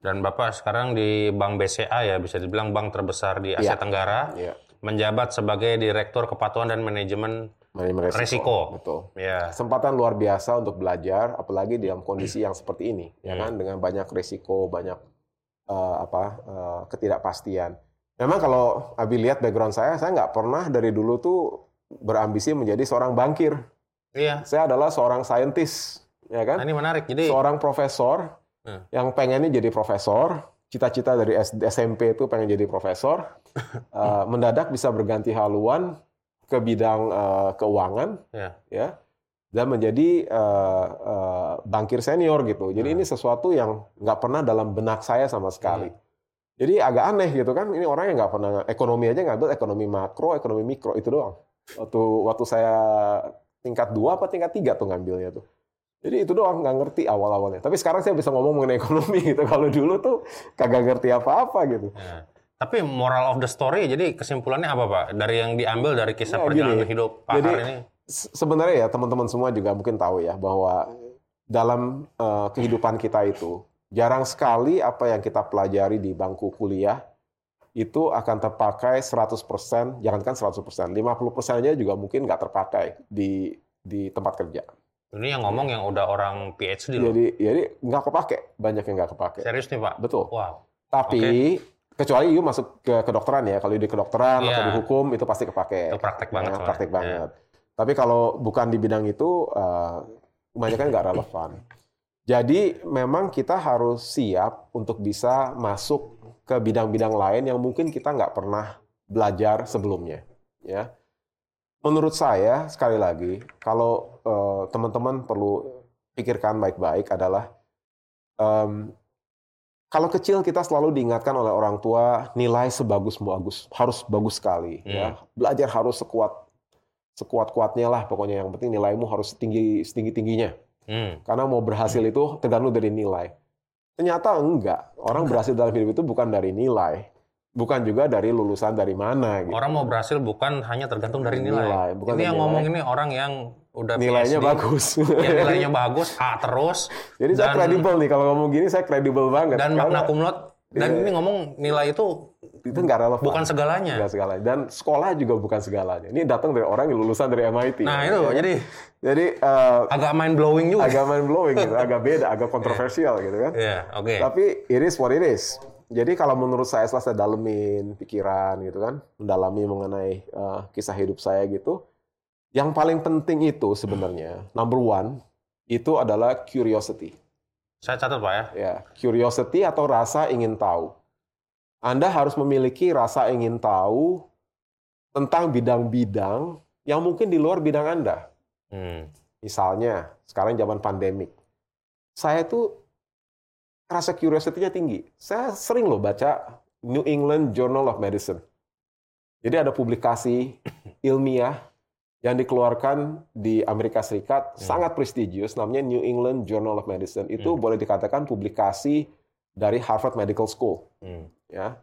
Dan Bapak sekarang di Bank BCA ya, bisa dibilang bank terbesar di Asia Iya. Tenggara, Iya. menjabat sebagai Direktur Kepatuhan dan Manajemen Manajemen Resiko. Betul. Ya. Kesempatan luar biasa untuk belajar, apalagi dalam kondisi yang seperti ini, ya Hmm. kan, dengan banyak risiko, banyak eh, apa eh, ketidakpastian. Memang kalau Abi lihat background saya, saya nggak pernah dari dulu tuh berambisi menjadi seorang bankir. Iya. Saya adalah seorang saintis, ya kan? Nah, ini menarik. Jadi seorang profesor Hmm. yang pengennya jadi profesor, cita-cita dari SD SMP itu pengen jadi profesor, eh, mendadak bisa berganti haluan ke bidang eh, keuangan, ya. ya, dan menjadi eh, eh, bankir senior gitu. Jadi Hmm. ini sesuatu yang nggak pernah dalam benak saya sama sekali. Hmm. Jadi agak aneh gitu kan, ini orang yang nggak pernah ekonomi aja ngambil ekonomi makro, ekonomi mikro itu doang. Waktu waktu saya tingkat dua apa tingkat tiga tuh ngambilnya tuh. Jadi itu doang nggak ngerti awal-awalnya. Tapi sekarang saya bisa ngomong mengenai ekonomi gitu. Kalau dulu tuh kagak ngerti apa-apa gitu. Ya. Tapi moral of the story, jadi kesimpulannya apa Pak? Dari yang diambil dari kisah Ya, perjalanan gini. hidup Pak Jadi, ini? Se- Sebenarnya ya teman-teman semua juga mungkin tahu ya bahwa dalam eh, kehidupan kita itu jarang sekali apa yang kita pelajari di bangku kuliah itu akan terpakai 100%, jangankan 100%, 50% aja juga mungkin nggak terpakai di di tempat kerja. Ini yang ngomong yang udah orang PhD loh. Jadi jadi nggak kepake, banyak yang nggak kepake. Serius nih Pak? Betul. Wow. Tapi kecuali you masuk ke kedokteran ya, kalau di kedokteran atau Iya. di hukum itu pasti kepake. Itu praktek banget Ya, soalnya. praktek Iya. banget. Tapi kalau bukan di bidang itu, eh, kebanyakan nggak relevan. Jadi memang kita harus siap untuk bisa masuk ke bidang-bidang lain yang mungkin kita nggak pernah belajar sebelumnya. Ya, menurut saya sekali lagi, kalau eh, teman-teman perlu pikirkan baik-baik adalah em, kalau kecil kita selalu diingatkan oleh orang tua nilai sebagus bagus harus bagus sekali ya. Belajar harus sekuat sekuat kuatnya lah pokoknya. Yang penting nilaimu harus tinggi tinggi tingginya Hmm. karena mau berhasil itu tergantung dari nilai. Ternyata enggak. Orang berhasil dalam hidup itu bukan dari nilai bukan juga dari lulusan dari mana gitu. Orang mau berhasil bukan hanya tergantung dari nilai. Nilai, bukan ini yang nilai. ngomong ini orang yang udah nilainya PhD, bagus yang nilainya bagus, A terus, jadi saya Dan- kredibel nih kalau ngomong gini saya kredibel banget dan makna laude. Dan Iya. ini ngomong nilai itu itu nggak relevan bukan segalanya. Nggak segalanya. Dan sekolah juga bukan segalanya. Ini datang dari orang yang lulusan dari MIT. Nah ya itu, kan? jadi jadi eh, agak mind blowing juga. agak mind blowing gitu, agak beda, agak kontroversial gitu kan. Iya, oke. Tapi it is what it is. Jadi kalau menurut saya setelah saya dalemin pikiran gitu kan, mendalami mengenai eh, kisah hidup saya gitu, yang paling penting itu sebenarnya number one itu adalah curiosity. Saya catat Pak ya. Ya, curiosity atau rasa ingin tahu. Anda harus memiliki rasa ingin tahu tentang bidang-bidang yang mungkin di luar bidang Anda. Hmm. Misalnya, sekarang zaman pandemik. Saya tuh rasa curiosity-nya tinggi. Saya sering loh baca New England Journal of Medicine. Jadi ada publikasi ilmiah yang dikeluarkan di Amerika Serikat sangat prestigious namanya New England Journal of Medicine. Itu Hmm. boleh dikatakan publikasi dari Harvard Medical School Hmm. ya.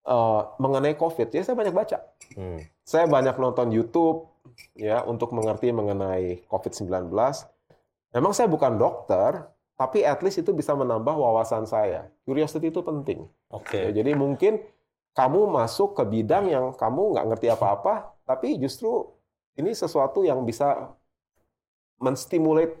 Eh, mengenai COVID, ya saya banyak baca. Hmm. Saya banyak nonton YouTube ya untuk mengerti mengenai COVID-19. Memang saya bukan dokter, tapi at least itu bisa menambah wawasan saya. Curiosity itu penting. Oke. Ya, jadi mungkin kamu masuk ke bidang yang kamu nggak ngerti apa-apa, tapi justru ini sesuatu yang bisa menstimulate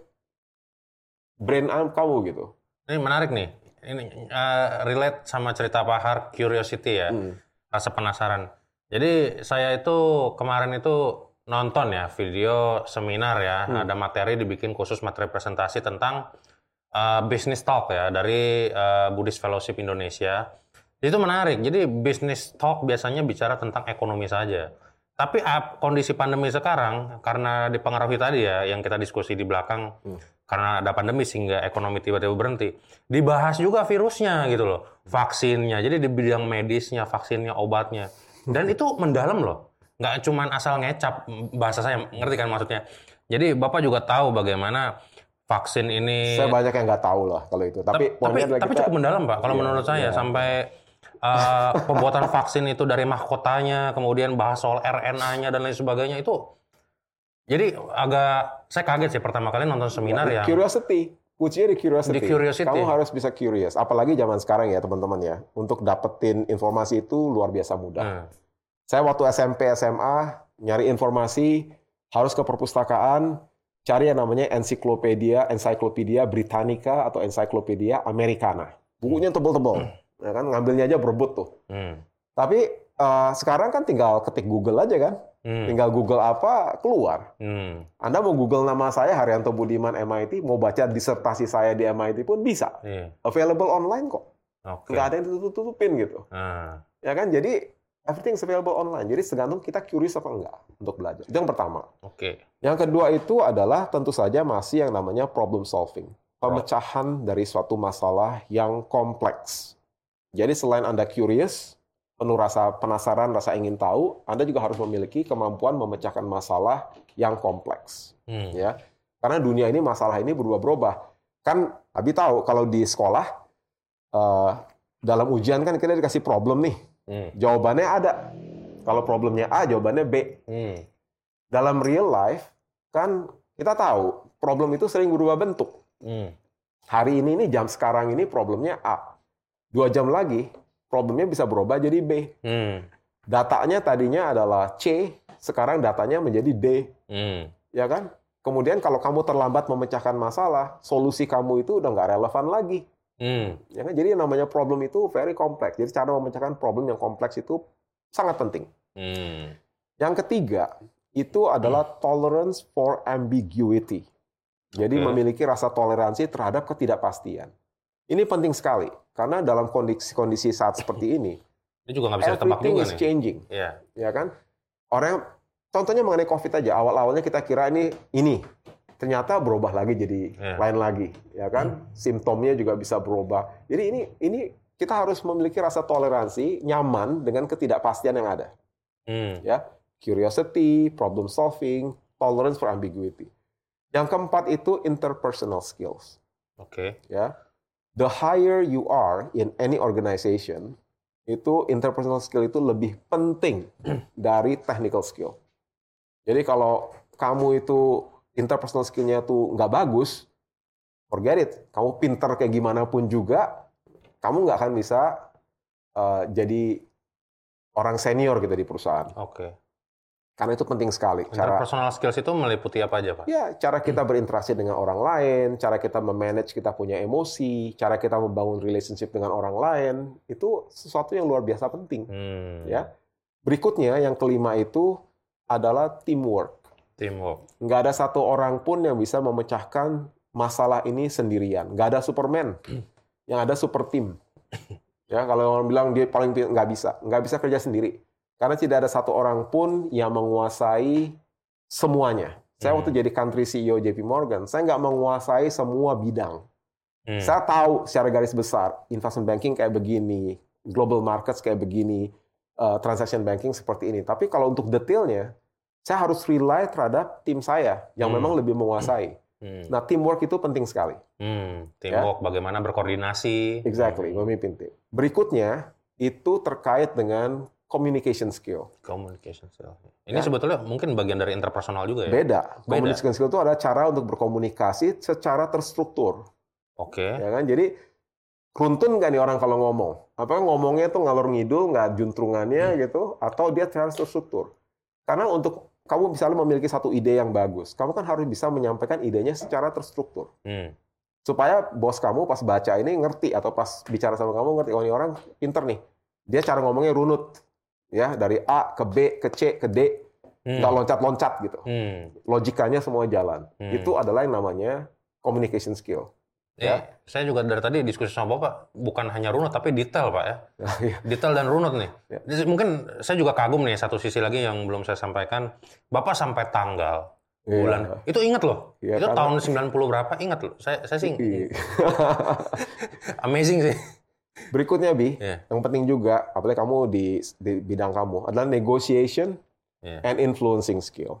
brain kamu gitu. Ini menarik nih. Ini eh, relate sama cerita Pak Har, curiosity ya, Hmm. rasa penasaran. Jadi saya itu kemarin itu nonton ya video seminar ya, Hmm. ada materi dibikin khusus materi presentasi tentang eh, business talk ya dari eh, Buddhist Fellowship Indonesia. Itu menarik. Jadi business talk biasanya bicara tentang ekonomi saja. Tapi ap- kondisi pandemi sekarang karena dipengaruhi tadi ya yang kita diskusi di belakang Hmm. karena ada pandemi sehingga ekonomi tiba-tiba berhenti. Dibahas juga virusnya gitu loh, vaksinnya. Jadi di bidang medisnya, vaksinnya, obatnya. Dan itu mendalam loh. Nggak cuman asal ngecap bahasa saya, ngerti kan maksudnya. Jadi Bapak juga tahu bagaimana vaksin ini Saya banyak yang nggak tahu lah kalau itu. Tapi tapi, tapi kita- cukup mendalam pak kalau Iya, menurut saya iya. sampai uh, pembuatan vaksin itu dari mahkotanya kemudian bahas soal RNA-nya dan lain sebagainya itu jadi agak saya kaget sih pertama kali nonton seminar ya curiosity. Kuncinya di curiosity. Di curiosity. Kamu harus bisa curious. Apalagi zaman sekarang ya teman-teman ya. Untuk dapetin informasi itu luar biasa mudah. Hmm. Saya waktu SMP SMA nyari informasi harus ke perpustakaan, cari yang namanya ensiklopedia, encyclopedia Britannica atau encyclopedia Americana. Bukunya tebel-tebel. Ya kan ngambilnya aja berebut tuh. Hmm. Tapi eh, sekarang kan tinggal ketik Google aja kan. Hmm. Tinggal Google apa keluar. Hmm. Anda mau Google nama saya Haryanto Budiman MIT, mau baca disertasi saya di MIT pun bisa. Iya. Available online kok. Oke. Nggak ada yang ditutup-tutupin gitu. Ah. Ya kan? Jadi everything is available online. Jadi tergantung kita curious apa enggak untuk belajar. Itu yang pertama. Oke. Yang kedua itu adalah tentu saja masih yang namanya problem solving. Pemecahan dari suatu masalah yang kompleks. Jadi selain Anda curious, penuh rasa penasaran, rasa ingin tahu, Anda juga harus memiliki kemampuan memecahkan masalah yang kompleks. Hmm. Ya, karena dunia ini masalah ini berubah-berubah. Kan Abi tahu kalau di sekolah eh, dalam ujian kan kita dikasih problem nih, Hmm. jawabannya ada. Kalau problemnya A, jawabannya B. Hmm. Dalam real life kan kita tahu problem itu sering berubah bentuk. Hmm. Hari ini nih jam sekarang ini problemnya A. Dua jam lagi problemnya bisa berubah jadi B. Hmm. Datanya tadinya adalah C, sekarang datanya menjadi D. Hmm. ya kan? Kemudian kalau kamu terlambat memecahkan masalah, solusi kamu itu udah nggak relevan lagi. Hmm. Ya kan? Jadi yang namanya problem itu very complex. Jadi cara memecahkan problem yang kompleks itu sangat penting. Hmm. Yang ketiga itu adalah tolerance for ambiguity. Jadi Oke. memiliki rasa toleransi terhadap ketidakpastian. Ini penting sekali karena dalam kondisi-kondisi saat seperti ini, Ini juga nggak bisa everything juga is nih. changing. Iya. ya kan? Orang contohnya mengenai COVID aja, awal-awalnya kita kira ini ini, ternyata berubah lagi jadi Iya. lain lagi, ya kan? Simptomnya juga bisa berubah. Jadi ini ini kita harus memiliki rasa toleransi, nyaman dengan ketidakpastian yang ada, Hmm. ya. Curiosity, problem solving, tolerance for ambiguity. Yang keempat itu interpersonal skills, Oke. ya. The higher you are in any organization, itu interpersonal skill itu lebih penting dari technical skill. Jadi kalau kamu itu interpersonal skillnya tuh nggak bagus, forget it. Kamu pinter kayak gimana pun juga, kamu nggak akan bisa uh, jadi orang senior gitu di perusahaan. Oke. Karena itu penting sekali. Cara Interpersonal skills itu meliputi apa aja, Pak? Ya, cara kita berinteraksi dengan orang lain, cara kita memanage kita punya emosi, cara kita membangun relationship dengan orang lain, itu sesuatu yang luar biasa penting. Hmm. Ya. Berikutnya, yang kelima itu adalah teamwork. Teamwork. Nggak ada satu orang pun yang bisa memecahkan masalah ini sendirian. Nggak ada Superman. Yang ada super team. Ya, kalau orang bilang dia paling nggak bisa, nggak bisa kerja sendiri. Karena tidak ada satu orang pun yang menguasai semuanya. Saya Hmm. waktu jadi country CEO JP Morgan, saya nggak menguasai semua bidang. Hmm. Saya tahu secara garis besar investment banking kayak begini, global markets kayak begini, eh, transaction banking seperti ini. Tapi kalau untuk detailnya, saya harus rely terhadap tim saya yang Hmm. memang lebih menguasai. Hmm. Nah, teamwork itu penting sekali. Hmm. Teamwork, bagaimana berkoordinasi. Exactly, memimpin tim. Berikutnya itu terkait dengan communication skill. Communication skill. Ini Ya. sebetulnya mungkin bagian dari interpersonal juga ya? Beda. Communication skill itu adalah cara untuk berkomunikasi secara terstruktur, Oke. ya kan? Jadi runtun nggak nih orang kalau ngomong? Apa ngomongnya tuh ngalor ngidul, nggak juntrungannya gitu, atau dia terstruktur? Karena untuk kamu misalnya memiliki satu ide yang bagus, kamu kan harus bisa menyampaikan idenya secara terstruktur. Hmm. supaya bos kamu pas baca ini ngerti atau pas bicara sama kamu ngerti oh ini orang pinter nih dia cara ngomongnya runut ya dari A ke B ke C ke D Hmm. nggak loncat-loncat gitu Hmm. logikanya semua jalan Hmm. itu adalah yang namanya communication skill Eh, Ya. Saya juga dari tadi diskusi sama Bapak, bukan hanya runut, tapi detail Pak ya. Iya. Detail dan runut nih. Ya. Mungkin saya juga kagum nih, satu sisi lagi yang belum saya sampaikan. Bapak sampai tanggal, Iya. bulan, itu ingat loh. Iya, itu karena- tahun 90 berapa, ingat loh. Saya, saya sih amazing sih. berikutnya bi Iya. yang penting juga apalagi kamu di, di bidang kamu adalah negotiation Iya. and influencing skill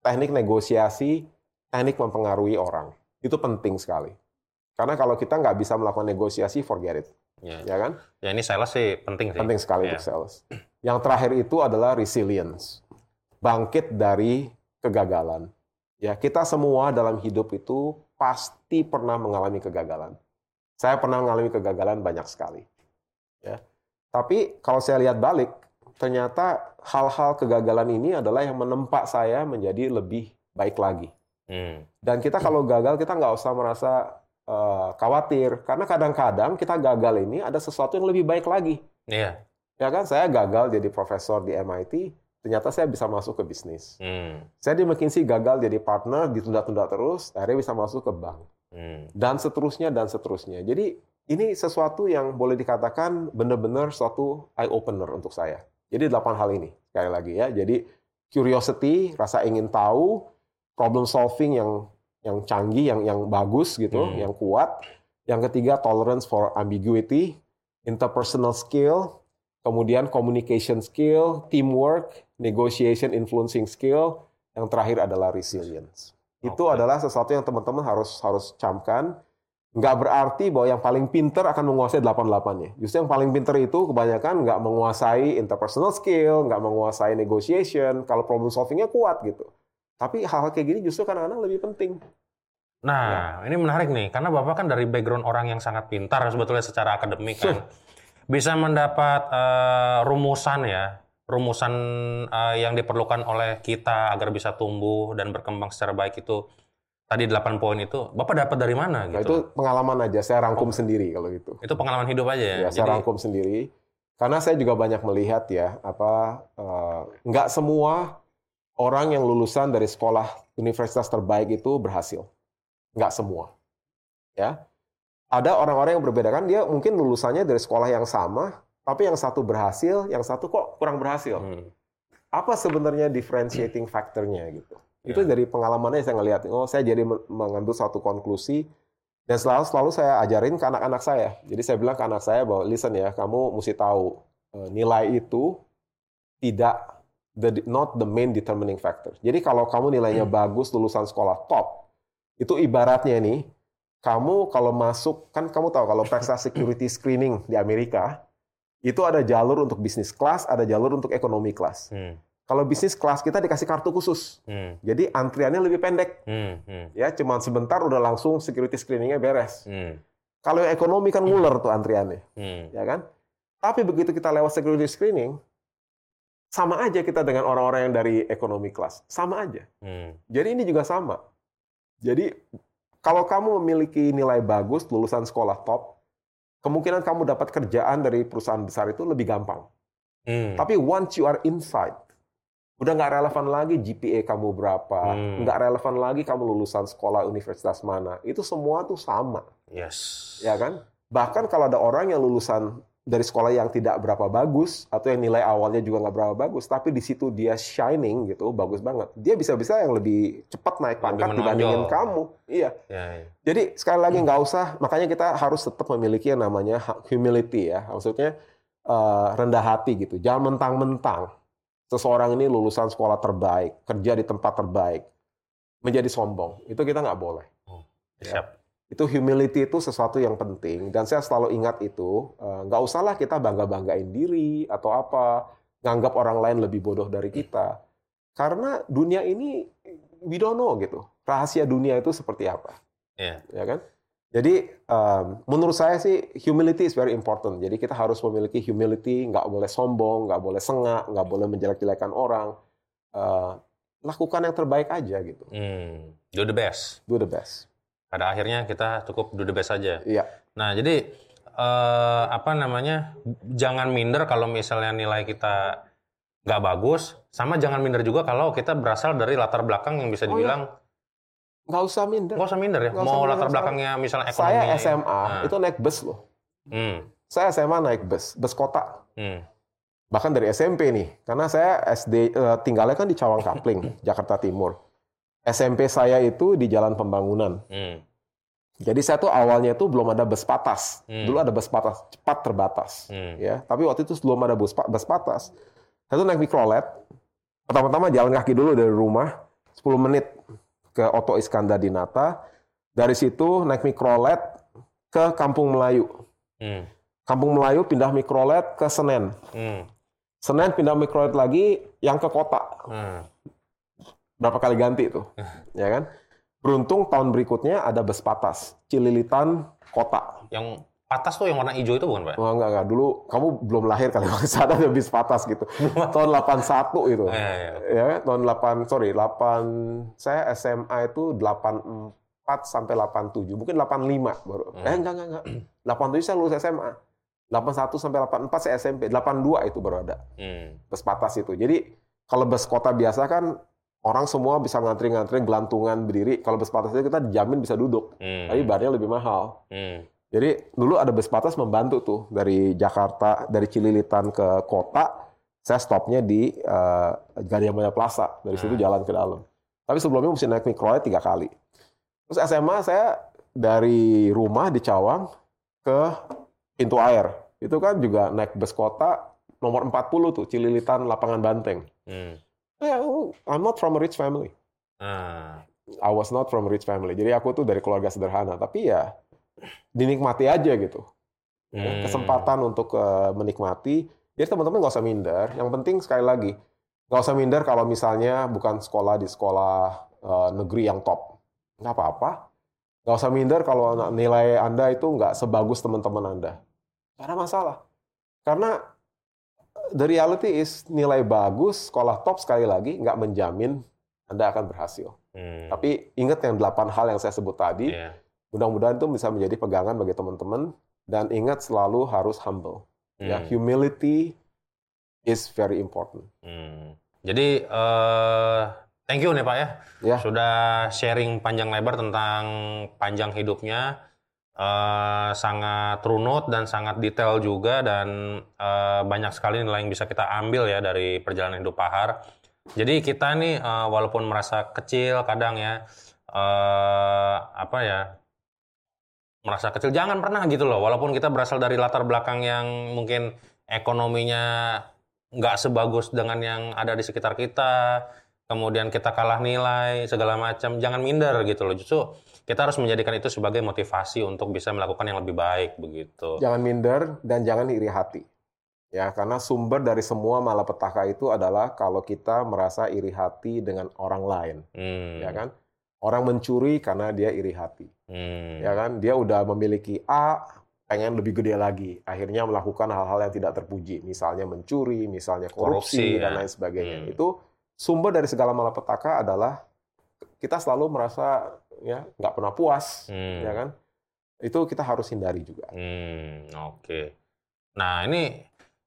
teknik negosiasi teknik mempengaruhi orang itu penting sekali karena kalau kita nggak bisa melakukan negosiasi forget it Iya. ya kan Ya ini sales sih penting sih. penting sekali Iya. untuk sales. Yang terakhir itu adalah resilience, bangkit dari kegagalan. Ya kita semua dalam hidup itu pasti pernah mengalami kegagalan. Saya pernah mengalami kegagalan banyak sekali. Ya. Tapi kalau saya lihat balik, ternyata hal-hal kegagalan ini adalah yang menempa saya menjadi lebih baik lagi. Hmm. Dan kita kalau gagal, kita nggak usah merasa uh, khawatir. Karena kadang-kadang kita gagal ini ada sesuatu yang lebih baik lagi. Iya. Ya kan, saya gagal jadi profesor di MIT, ternyata saya bisa masuk ke bisnis. Hmm. Saya di McKinsey gagal jadi partner, ditunda-tunda terus, akhirnya bisa masuk ke bank. Hmm. Dan seterusnya, dan seterusnya. Jadi ini sesuatu yang boleh dikatakan benar-benar suatu eye-opener untuk saya. Jadi delapan hal ini, sekali lagi ya. Jadi curiosity, rasa ingin tahu, problem solving yang yang canggih, yang yang bagus gitu, Hmm. yang kuat. Yang ketiga tolerance for ambiguity, interpersonal skill, kemudian communication skill, teamwork, negotiation, influencing skill. Yang terakhir adalah resilience. Itu Oke. adalah sesuatu yang teman-teman harus harus camkan. Nggak berarti bahwa yang paling pinter akan menguasai 88-nya. Justru yang paling pinter itu kebanyakan nggak menguasai interpersonal skill, nggak menguasai negotiation, kalau problem solvingnya kuat gitu. Tapi hal-hal kayak gini justru kadang-kadang lebih penting. Nah, ini menarik nih, karena Bapak kan dari background orang yang sangat pintar sebetulnya secara akademik kan. Bisa mendapat eh, rumusan ya, rumusan eh, yang diperlukan oleh kita agar bisa tumbuh dan berkembang secara baik itu. Tadi 8 poin itu, Bapak dapat dari mana Nah, gitu? itu pengalaman aja, saya rangkum sendiri kalau gitu. Itu pengalaman hidup aja ya. Ya, saya rangkum sendiri. Karena saya juga banyak melihat ya, apa eh, nggak semua orang yang lulusan dari sekolah universitas terbaik itu berhasil. Nggak semua. Ya. Ada orang-orang yang berbeda kan dia mungkin lulusannya dari sekolah yang sama, tapi yang satu berhasil, yang satu kok kurang berhasil. Hmm. Apa sebenarnya differentiating factor-nya gitu. Itu Ya. dari pengalamannya saya ngelihat, oh saya jadi men- mengambil satu konklusi dan selalu selalu saya ajarin ke anak-anak saya. Jadi saya bilang ke anak saya bahwa listen ya, kamu mesti tahu eh, nilai itu tidak the not the main determining factor. Jadi kalau kamu nilainya bagus lulusan sekolah top, itu ibaratnya nih kamu kalau masuk kan kamu tahu kalau periksa security screening di Amerika itu ada jalur untuk bisnis kelas, ada jalur untuk ekonomi kelas. Hmm. Kalau bisnis kelas kita dikasih kartu khusus. Hmm. Jadi antriannya lebih pendek. Hmm. Hmm. Ya, cuman sebentar udah langsung security screeningnya beres. Hmm. Kalau ekonomi kan nguler tuh antriannya, Hmm. ya kan? Tapi begitu kita lewat security screening, sama aja kita dengan orang-orang yang dari ekonomi kelas. Sama aja. Hmm. Jadi ini juga sama. Jadi kalau kamu memiliki nilai bagus, lulusan sekolah top, kemungkinan kamu dapat kerjaan dari perusahaan besar itu lebih gampang. Hmm. Tapi once you are inside, udah nggak relevan lagi GPA kamu berapa, Hmm. nggak relevan lagi kamu lulusan sekolah universitas mana. Itu semua tuh sama, Yes. ya kan? Bahkan kalau ada orang yang lulusan dari sekolah yang tidak berapa bagus atau yang nilai awalnya juga nggak berapa bagus, tapi di situ dia shining gitu, bagus banget. Dia bisa-bisa yang lebih cepat naik pangkat dibandingin kamu. Iya. Ya, ya. Jadi sekali lagi nggak usah, makanya kita harus tetap memiliki yang namanya humility ya, maksudnya eh, rendah hati gitu. Jangan mentang-mentang seseorang ini lulusan sekolah terbaik, kerja di tempat terbaik, menjadi sombong. Itu kita nggak boleh. Ya. Siap. Itu humility itu sesuatu yang penting dan saya selalu ingat itu eh, nggak usahlah kita bangga banggain diri atau apa, nganggap orang lain lebih bodoh dari kita. Karena dunia ini we don't know gitu. Rahasia dunia itu seperti apa Iya. ya kan? Jadi um, menurut saya sih humility is very important. Jadi kita harus memiliki humility, nggak boleh sombong, nggak boleh sengak, nggak boleh menjelek-jelekan orang. Uh, lakukan yang terbaik aja gitu. Hmm. Do the best. Do the best. Pada akhirnya kita cukup do the best saja. Iya. Nah, jadi eh, apa namanya? Jangan minder kalau misalnya nilai kita nggak bagus, sama jangan minder juga kalau kita berasal dari latar belakang yang bisa Oh, dibilang Nggak usah minder. nggak usah minder ya. Nggak usah Mau minder, latar belakangnya misalnya ekonomi. Saya SMA Nah. itu naik bus loh. Hmm. Saya SMA naik bus, bus kota. Hmm. Bahkan dari SMP nih, karena saya SD eh, tinggalnya kan di Cawang Kapling, Jakarta Timur. SMP saya itu di Jalan Pembangunan. Hmm. Jadi saya tuh awalnya itu belum ada bus patas. Hmm. Dulu ada bus patas, cepat terbatas. Hmm. Ya, tapi waktu itu belum ada bus, bus patas. Saya tuh naik mikrolet. Pertama-tama jalan kaki dulu dari rumah, 10 menit ke Oto Iskandar di Nata. Dari situ naik mikrolet ke Kampung Melayu. Hmm. Kampung Melayu pindah mikrolet ke Senen. Hmm. Senen pindah mikrolet lagi yang ke kota. Hmm. Berapa kali ganti itu, ya kan? Beruntung tahun berikutnya ada bus patas, Cililitan Kota. Yang patas tuh yang warna hijau itu bukan, Pak? Wah, enggak, enggak. Dulu kamu belum lahir kali waktu saat ada bis patas gitu. tahun 81 itu. Iya, iya. Ya, tahun 8, sorry, 8, saya SMA itu 84 sampai 87. Mungkin 85 baru. Hmm. Eh, enggak, enggak, enggak. 87 saya lulus SMA. 81 sampai 84 saya SMP. 82 itu baru ada. Hmm. Bus patas itu. Jadi, kalau bus kota biasa kan orang semua bisa ngantri-ngantri, gelantungan, berdiri. Kalau bus patas itu kita dijamin bisa duduk. Hmm. Tapi bayarnya lebih mahal. Hmm. Jadi dulu ada bus patas membantu tuh dari Jakarta, dari Cililitan ke kota, saya stopnya di uh, Gadiamaya Plaza. Dari situ Hmm. jalan ke dalam. Tapi sebelumnya mesti naik mikrolet tiga kali. Terus SMA saya dari rumah di Cawang ke Pintu Air. Itu kan juga naik bus kota nomor 40 tuh, Cililitan Lapangan Banteng. Hmm. I'm not from a rich family. Ah. I was not from a rich family. Jadi aku tuh dari keluarga sederhana. Tapi ya dinikmati aja gitu. Ya, Hmm. kesempatan untuk eh, menikmati. Jadi teman-teman nggak usah minder. Yang penting sekali lagi nggak usah minder kalau misalnya bukan sekolah di sekolah eh, negeri yang top. Nggak apa-apa. Nggak usah minder kalau nilai Anda itu nggak sebagus teman-teman Anda. Ada masalah. Karena the reality is nilai bagus, sekolah top sekali lagi nggak menjamin Anda akan berhasil. Hmm. Tapi ingat yang delapan hal yang saya sebut tadi, Iya. mudah-mudahan itu bisa menjadi pegangan bagi teman-teman dan ingat selalu harus humble. Ya, Hmm. humility is very important. Hmm. Jadi eh thank you nih Pak ya. Ya. Sudah sharing panjang lebar tentang panjang hidupnya. Eh sangat runut dan sangat detail juga dan eh, banyak sekali nilai yang bisa kita ambil ya dari perjalanan hidup Pahar. Jadi kita nih eh, walaupun merasa kecil kadang ya eh apa ya merasa kecil jangan pernah gitu loh walaupun kita berasal dari latar belakang yang mungkin ekonominya nggak sebagus dengan yang ada di sekitar kita kemudian kita kalah nilai segala macam jangan minder gitu loh justru kita harus menjadikan itu sebagai motivasi untuk bisa melakukan yang lebih baik begitu Jangan minder dan jangan iri hati. Ya, karena sumber dari semua malapetaka itu adalah kalau kita merasa iri hati dengan orang lain, Hmm, ya kan? Orang mencuri karena dia iri hati, hmm, ya kan? Dia udah memiliki A, pengen lebih gede lagi, akhirnya melakukan hal-hal yang tidak terpuji, misalnya mencuri, misalnya korupsi, Korupsi, dan ya. lain sebagainya. Hmm. Itu sumber dari segala malapetaka adalah kita selalu merasa ya nggak pernah puas, hmm. ya kan? Itu kita harus hindari juga. Hmm, oke. Nah, ini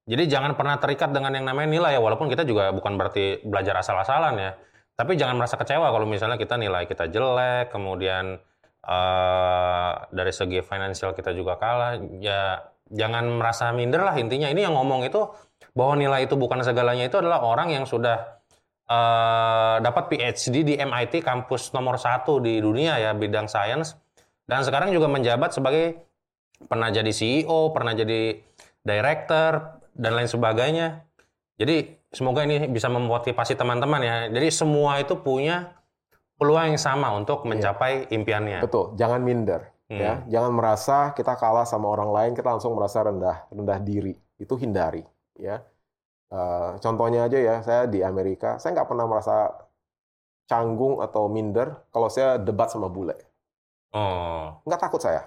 jadi jangan pernah terikat dengan yang namanya nilai ya, walaupun kita juga bukan berarti belajar asal-asalan ya. Tapi jangan merasa kecewa kalau misalnya kita nilai kita jelek, kemudian eh dari segi finansial kita juga kalah. Ya jangan merasa minder lah intinya. Ini yang ngomong itu bahwa nilai itu bukan segalanya itu adalah orang yang sudah eh dapat PhD di MIT kampus nomor satu di dunia ya bidang sains dan sekarang juga menjabat sebagai pernah jadi CEO, pernah jadi director dan lain sebagainya. Jadi semoga ini bisa memotivasi teman-teman ya. Jadi semua itu punya peluang yang sama untuk mencapai impiannya. Betul, jangan minder. Hmm. Ya, jangan merasa kita kalah sama orang lain, kita langsung merasa rendah, rendah diri. Itu hindari. Ya, Eh, contohnya aja ya, saya di Amerika, saya nggak pernah merasa canggung atau minder kalau saya debat sama bule. Oh, Nggak takut saya,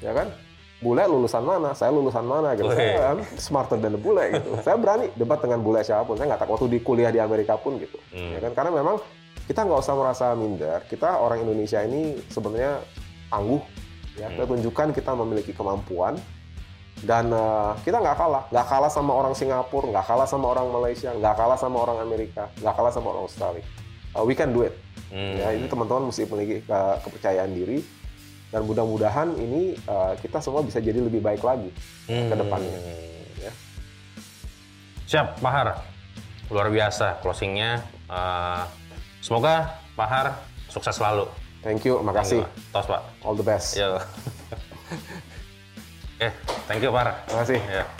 ya kan? Bule lulusan mana? Saya lulusan mana? Gitu. Saya kan smarter than the bule gitu. saya berani debat dengan bule siapa pun. Saya nggak takut waktu di kuliah di Amerika pun gitu. hmm. ya kan karena memang kita nggak usah merasa minder kita orang Indonesia ini sebenarnya tangguh ya kita Hmm. tunjukkan kita memiliki kemampuan dan eh, kita nggak kalah nggak kalah sama orang Singapura nggak kalah sama orang Malaysia nggak kalah sama orang Amerika nggak kalah sama orang Australia Uh, we can do it Hmm. ya ini teman-teman mesti memiliki ke- kepercayaan diri dan mudah-mudahan ini eh, kita semua bisa jadi lebih baik lagi ke depannya. ya. Siap, Pak Har. Luar biasa closingnya. Eh, semoga Pak Har sukses selalu. thank you makasih Tos, Pak. all the best Yo. Oke, thank you, Pak terima kasih Ya.